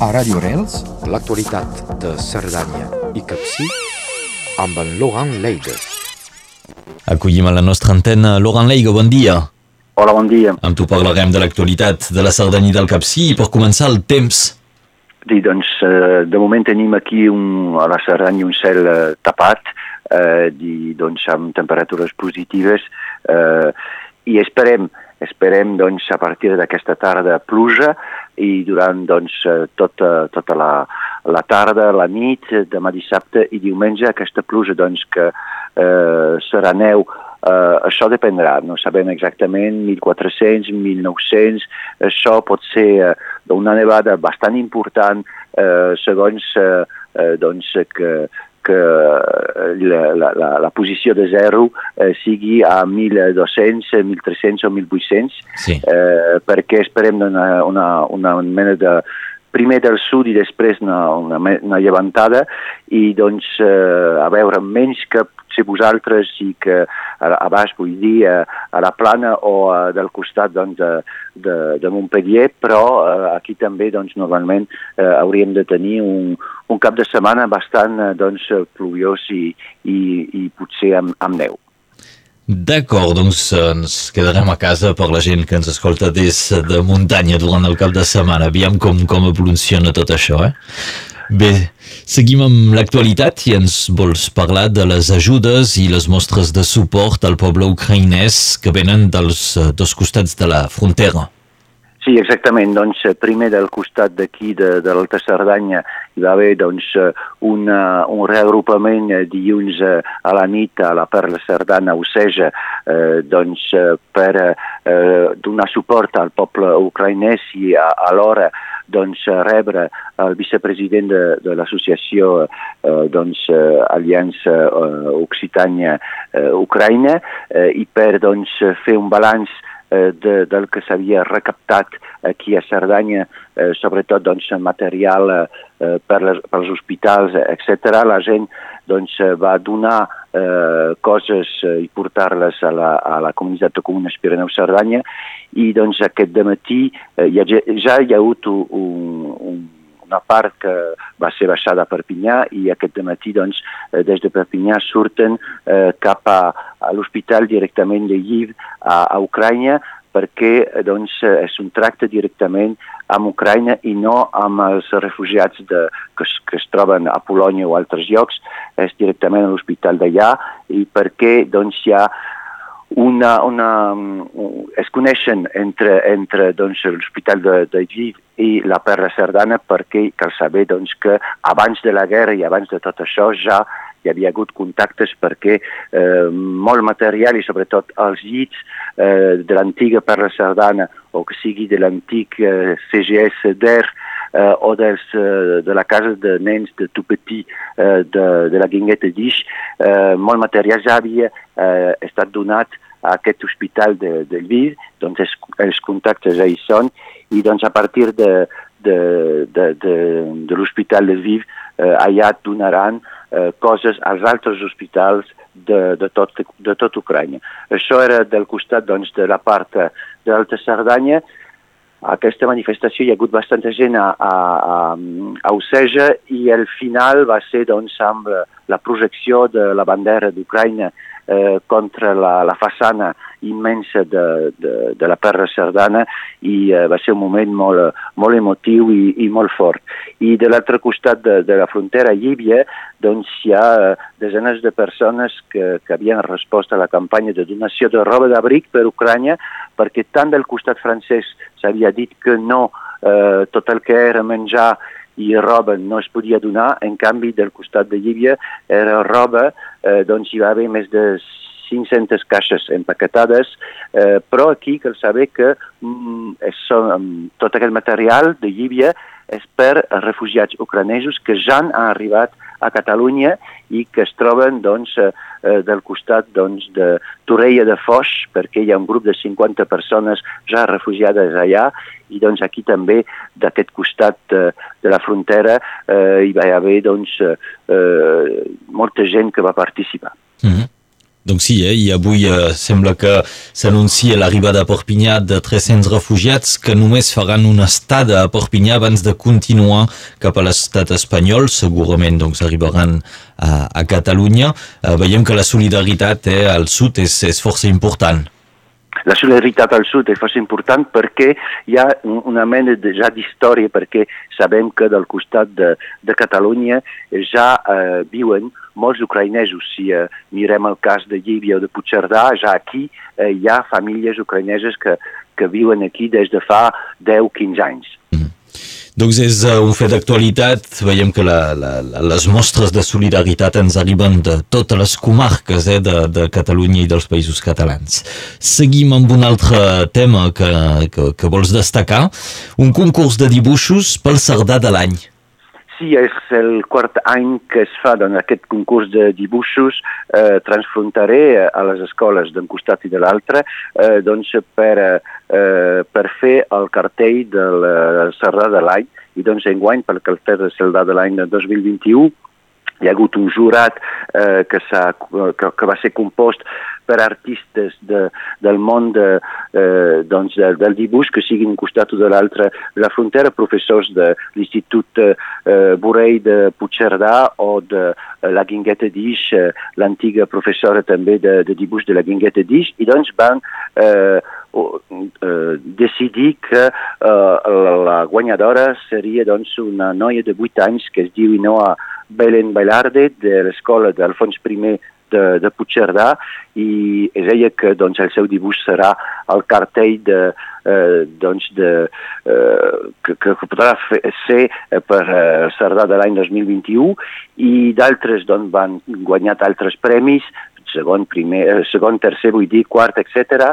A Radio Rels, l'actualitat de Cerdanya i Capcí amb en Laurent Leiga. Acollim a la nostra antena Laurent Leiga, bon dia. Hola, bon dia. Amb tu parlarem de l'actualitat de la Cerdanya i del Capcí i per començar el temps. Sí, doncs, eh, de moment tenim aquí un, a la Cerdanya un cel eh, tapat, eh, di, doncs, amb temperatures positives eh, i esperem, esperem doncs, a partir d'aquesta tarda pluja i durant doncs, eh, tota, tota la, la tarda, la nit, demà dissabte i diumenge aquesta pluja doncs, que eh, serà neu. Uh, això dependrà, no sabem exactament, 1.400, 1.900, això pot ser uh, una nevada bastant important uh, segons uh, uh, doncs, que, que la, la, la, la posició de zero uh, sigui a 1.200, 1.300 o 1.800, Sí. uh, perquè esperem una, una, una mena de primer del sud i després una, una, una llevantada i doncs eh, a veure menys que potser vosaltres i que a, a baix vull dir a, a la plana o a, del costat doncs, de, de, de Montpellier però eh, aquí també doncs normalment eh, hauríem de tenir un, un cap de setmana bastant eh, doncs, pluviós i, i, i potser amb, amb neu. D'acord, doncs ens quedarem a casa per la gent que ens escolta des de muntanya durant el cap de setmana. Aviam com, com evoluciona tot això, eh? Bé, seguim amb l'actualitat i ens vols parlar de les ajudes i les mostres de suport al poble ucraïnès que venen dels dos costats de la frontera. Sí, exactament. Doncs eh, primer del costat d'aquí de, de l'Alta Cerdanya hi va haver doncs, eh, una, un reagrupament eh, dilluns eh, a la nit a la Perla Cerdana a Oceja eh, doncs, eh, per eh, donar suport al poble ucraïnès i a, alhora doncs, eh, rebre el vicepresident de, de l'associació eh, doncs, eh, Aliança eh, Occitània eh, Ucraïna eh, i per doncs, fer un balanç eh, de, del que s'havia recaptat aquí a Cerdanya, eh, sobretot doncs, material eh, per, les, per als hospitals, etc. La gent doncs, eh, va donar eh, coses eh, i portar-les a, la, a la comunitat de comunes Pirineu-Cerdanya i doncs, aquest matí eh, ja, ja hi ha hagut un, un una part que va ser baixada a Perpinyà i aquest matí doncs, eh, des de Perpinyà surten eh, cap a, a l'hospital directament de Lviv a, a Ucraïna perquè eh, doncs, eh, és un tracte directament amb Ucraïna i no amb els refugiats de, que, es, que es troben a Polònia o altres llocs, és directament a l'hospital d'allà i perquè doncs, hi ha una, una, es coneixen entre, entre doncs, l'Hospital de, de Lviv i la Perla Cerdana perquè cal saber doncs, que abans de la guerra i abans de tot això ja hi havia hagut contactes perquè eh, molt material i sobretot els llits eh, de l'antiga Perla Cerdana o que sigui de l'antic eh, CGS d'ER eh, o dels, eh, de la casa de nens de tout petit eh, de, de la Guingueta d'Ix, eh, molt material ja havia eh, estat donat a aquest hospital de, de Lviv, doncs els, els contactes ja hi són, i doncs a partir de, de, de, de, de l'hospital de Lviv eh, allà donaran eh, coses als altres hospitals de, de, tot, de tot Ucrània. Això era del costat doncs, de la part eh, de l'Alta Cerdanya, aquesta manifestació hi ha hagut bastanta gent a, a, a, Oceja i el final va ser doncs, amb la projecció de la bandera d'Ucraïna eh, contra la, la façana immensa de, de, de la Perra Cerdana i eh, va ser un moment molt, molt emotiu i, i molt fort. I de l'altre costat de, de la frontera, a Llívia, doncs hi ha eh, desenes de persones que, que havien respost a la campanya de donació de roba d'abric per Ucrània perquè tant del costat francès s'havia dit que no, eh, tot el que era menjar i roba no es podia donar, en canvi del costat de Llívia era roba, eh, doncs hi va haver més de 500 caixes empaquetades, eh, però aquí cal saber que mm, és, um, tot aquest material de Llívia és per refugiats ucranesos que ja han arribat a Catalunya i que es troben doncs, eh, eh, del costat doncs, de Torella de Foix, perquè hi ha un grup de 50 persones ja refugiades allà, i doncs, aquí també, d'aquest costat de, de la frontera, eh, hi va haver doncs, eh, molta gent que va participar. Mm -hmm. Doncs sí, eh? i avui eh, sembla que s'anuncia l'arribada a Perpinyà de 300 refugiats que només faran una estada a Perpinyà abans de continuar cap a l'estat espanyol. Segurament doncs, arribaran a, a Catalunya. Eh, veiem que la solidaritat eh, al sud és, és força important. La solidaritat al sud és força important perquè hi ha una mena de, ja d'història, perquè sabem que del costat de, de Catalunya ja eh, viuen molts ucraïnesos. Si eh, mirem el cas de Llívia o de Puigcerdà, ja aquí eh, hi ha famílies ucraïneses que, que viuen aquí des de fa 10-15 anys. Doncs és uh, un fet d'actualitat. Veiem que la, la, les mostres de solidaritat ens arriben de totes les comarques eh, de, de Catalunya i dels països catalans. Seguim amb un altre tema que, que, que vols destacar. Un concurs de dibuixos pel Cerdà de l'any. Sí, és el quart any que es fa en aquest concurs de dibuixos. Eh, transfronterer a les escoles d'un costat i de l'altre eh, doncs per, eh, per fer el cartell del Cerdà de l'any i doncs enguany pel cartell del Cerdà de l'any 2021 hi ha hagut un jurat eh, que, que, que va ser compost per artistes de, del món de, eh, doncs de, del dibuix que siguin un costat o de l'altre. La frontera, professors de l'Institut eh, Borrell de Puigcerdà o de eh, la Guingueta d'Ix, eh, l'antiga professora també de, de dibuix de la Guingueta d'Ix, i doncs van eh, eh, decidir que eh, la guanyadora seria doncs, una noia de 8 anys que es diu Inoa Belén Bailarde de l'escola d'Alfons I de, de Puigcerdà i ella que doncs, el seu dibuix serà el cartell de, eh, doncs de, eh, que, que podrà fer, ser per eh, Cerdà de l'any 2021 i d'altres doncs, van guanyar altres premis, segon, primer, eh, segon, tercer, vull dir, quart, etc.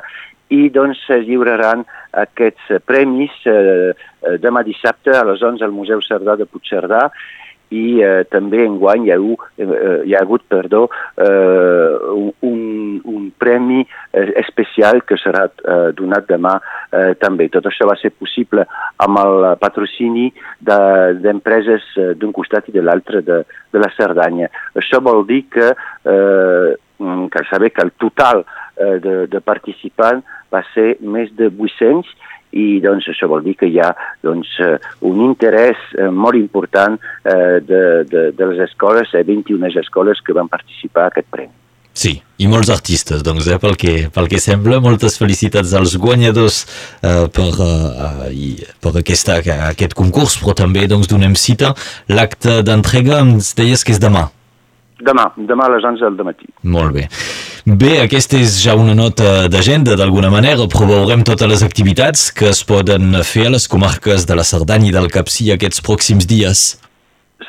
I doncs es lliuraran aquests premis eh, demà dissabte a les 11 al Museu Cerdà de Puigcerdà i eh, també enguany hi ha, eh, hi ha hagut perdó, eh, un, un premi eh, especial que serà eh, donat demà eh, també. Tot això va ser possible amb el patrocini d'empreses de, d'un costat i de l'altre de, de la Cerdanya. Això vol dir que, eh, cal saber que el total eh, de, de participants va ser més de 800 i doncs això vol dir que hi ha doncs, eh, un interès eh, molt important eh, de, de, de les escoles, eh, 21 escoles que van participar a aquest premi. Sí, i molts artistes, doncs, eh, pel, que, pel que sembla. Moltes felicitats als guanyadors eh, per, eh, per aquesta, aquest concurs, però també doncs, donem cita. L'acte d'entrega ens deies que és demà. Demà, demà a les 11 del matí. Molt bé. Bé, aquesta és ja una nota d'agenda, d'alguna manera, però veurem totes les activitats que es poden fer a les comarques de la Cerdanya i del Capcí aquests pròxims dies.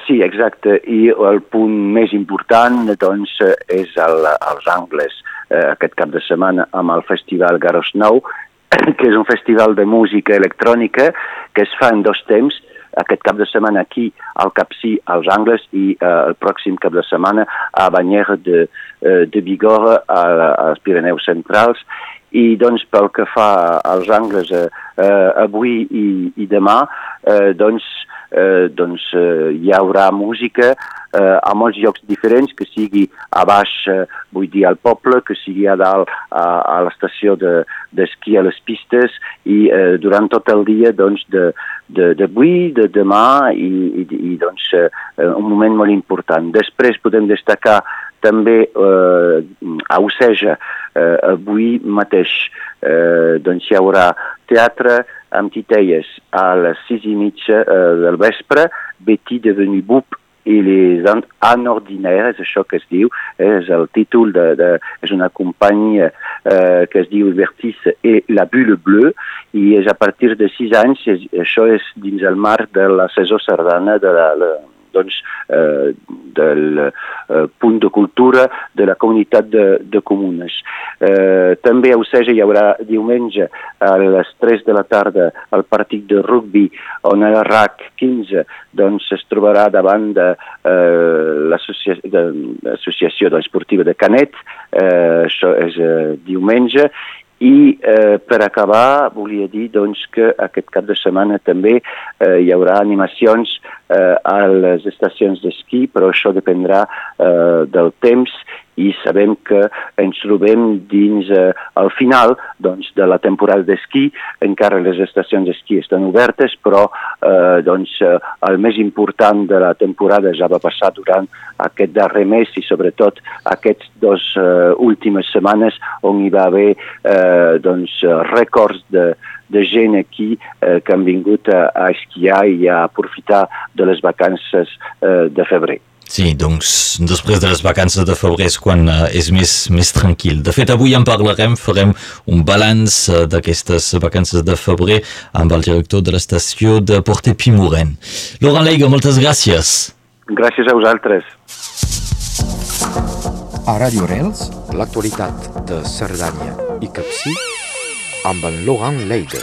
Sí, exacte, i el punt més important doncs, és el, els angles eh, aquest cap de setmana amb el Festival Garos Nou, que és un festival de música electrònica que es fa en dos temps, aquest cap de setmana aquí al Capcí, als Angles, i eh, el pròxim cap de setmana a Banyera de, eh, de Bigorra, als Pirineus Centrals, i doncs pel que fa als angles eh, eh, avui i, i demà, eh, doncs, eh, doncs eh, hi haurà música eh, a molts llocs diferents, que sigui a baix, eh, vull dir, al poble, que sigui a dalt a, a l'estació d'esquí de, a les pistes i eh, durant tot el dia doncs, de, de, d'avui, de demà i, i, i doncs, eh, un moment molt important. Després podem destacar també eh, a Oceja, eh, avui mateix. Eh, doncs hi haurà teatre amb titelles a les sis i mitja eh, del vespre, Betty devenu Boop i les anordinaires, és això que es diu, és el títol de, de és una companyia eh, que es diu Vertis i la Bulle Bleu i és a partir de sis anys, és, això és dins el marc de la saison sardana de la, la doncs, eh, del eh, punt de cultura de la comunitat de, de comunes. Eh, també a Oceja hi haurà diumenge a les 3 de la tarda el partit de rugby on el RAC 15 doncs, es trobarà davant de eh, l'associació de, esportiva de Canet, eh, això és eh, diumenge, I eh, per acabar volia dir doncs, que aquest cap de setmana també eh, hi haurà animacions eh, a les estacions d'esquí, però això dependrà eh, del temps i sabem que ens trobem dins eh, al final doncs, de la temporada d'esquí, encara les estacions d'esquí estan obertes, però eh, doncs, eh, el més important de la temporada ja va passar durant aquest darrer mes i sobretot aquests dos eh, últimes setmanes on hi va haver eh, doncs, rècords de, de gent aquí eh, que han vingut a, a esquiar i a aprofitar de les vacances eh, de febrer. Sí, doncs després de les vacances de febrer és quan uh, és més, més tranquil. De fet, avui en parlarem, farem un balanç uh, d'aquestes vacances de febrer amb el director de l'estació de Porte Pimuren. Laurent Leiga, moltes gràcies. Gràcies a vosaltres. A Radio Rels, l'actualitat de Cerdanya i Capcí amb en Laurent Leiga.